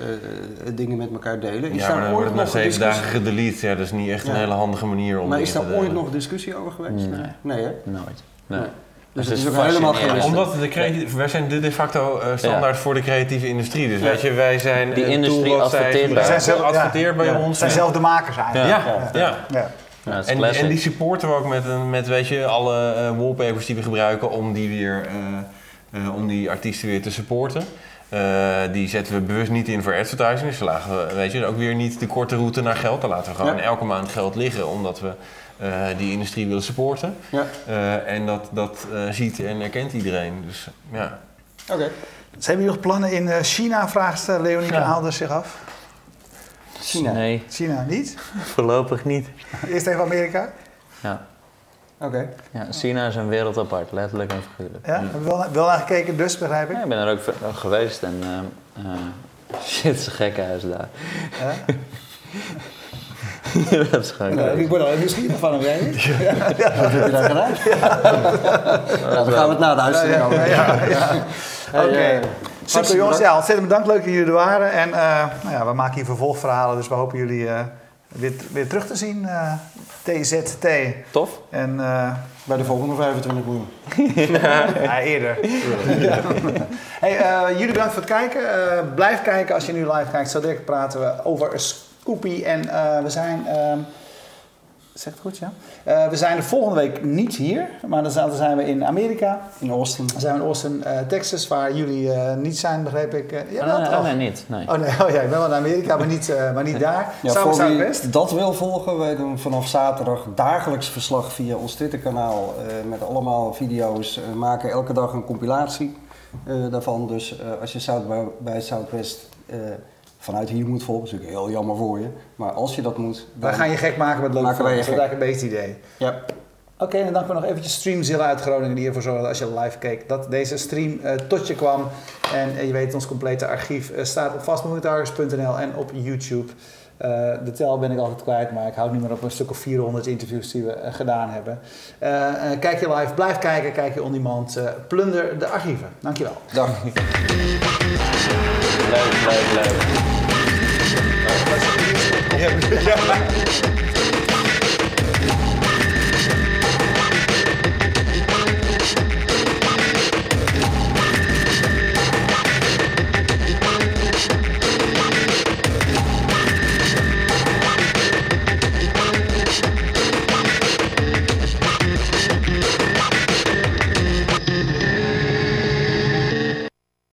dingen met elkaar delen. Is ja, daar maar ooit nog zeven dagen gedelete, ja, dat is niet echt ja. een hele handige manier om Maar is daar ooit nog discussie over geweest? Nee, nee hè? Nooit. Nee. nee. Dus het is, ook helemaal geen Omdat de creatieve, wij zijn de de facto uh, standaard ja. voor de creatieve industrie. Dus ja. weet je, wij zijn die industrie adverteert bij, zijn zelf, bij ons. zijn zelf de makers eigenlijk. Ja, ja. ja. En, en, die supporten we ook met, met weet je, alle uh, wallpapers die we gebruiken om die weer uh, om die artiesten weer te supporten. Uh, die zetten we bewust niet in voor advertising. Dus lagen we, weet je, ook weer niet de korte route naar geld. Dan laten we gewoon elke maand geld liggen, omdat we die industrie willen supporten. Ja. en dat, dat ziet en erkent iedereen. Dus ja. Oké. Zijn jullie nog plannen in China, vraagt Leonie ja. zich af. China? Nee. China niet? Voorlopig niet. Eerst even Amerika? Ja. Oké. Ja, China is een wereld apart, letterlijk en figuurlijk. Ja? Heb je wel, wel naar gekeken dus, begrijp ik? Ja, ik ben er ook geweest en uh, uh, shit, is een gekkenhuis daar. Ja? Ik word er nieuwsgierig van hem, jij niet? Ja. ja. Wat heb je daar gedaan? Ja. dan gaan we het na de uitzending over. Oké. Okay. Super jongens, ja, ontzettend bedankt. Leuk dat jullie er waren. En uh, nou ja, we maken hier vervolgverhalen, dus we hopen jullie uh, weer, weer terug te zien. Uh, TZT. Tof. En, Bij de volgende 25 miljoen. ja, eerder. ja. hey, jullie bedankt voor het kijken. blijf kijken als je nu live kijkt. Zo direct praten we over Scoopy. En we zijn... Ehm, Zeg het goed, ja. Uh, we zijn de volgende week niet hier, maar dan zijn we in Amerika. In Austin. Dan zijn we in Austin, uh, Texas, waar jullie niet zijn, begreep ik. ja, oh, nee, oh, nee, niet. Nee. Oh, nee. oh ja, ik ben wel in Amerika, maar niet, maar niet daar. Ja, voor wie dat wil volgen, wij doen vanaf zaterdag dagelijks verslag via ons Twitterkanaal met allemaal video's. We maken elke dag een compilatie daarvan. Dus als je South bij, bij Southwest vanuit hier moet volgen. Dat is natuurlijk heel jammer voor je. Maar als je dat moet... Dan gaan je gek maken met leuk maken Dat is eigenlijk een beetje idee. Ja. Oké, en dan danken we nog eventjes Streamzilla uit Groningen die ervoor zorgde als je live keek dat deze stream uh, tot je kwam. En uh, je weet, ons complete archief uh, staat op vastmovingtargets.nl en op YouTube. de tel ben ik altijd kwijt, maar ik houd nu maar op een stuk of 400 interviews die we gedaan hebben. kijk je live, blijf kijken, kijk je on demand, plunder de archieven. Dankjewel. Dag. leuk, leuk, leuk. Ja.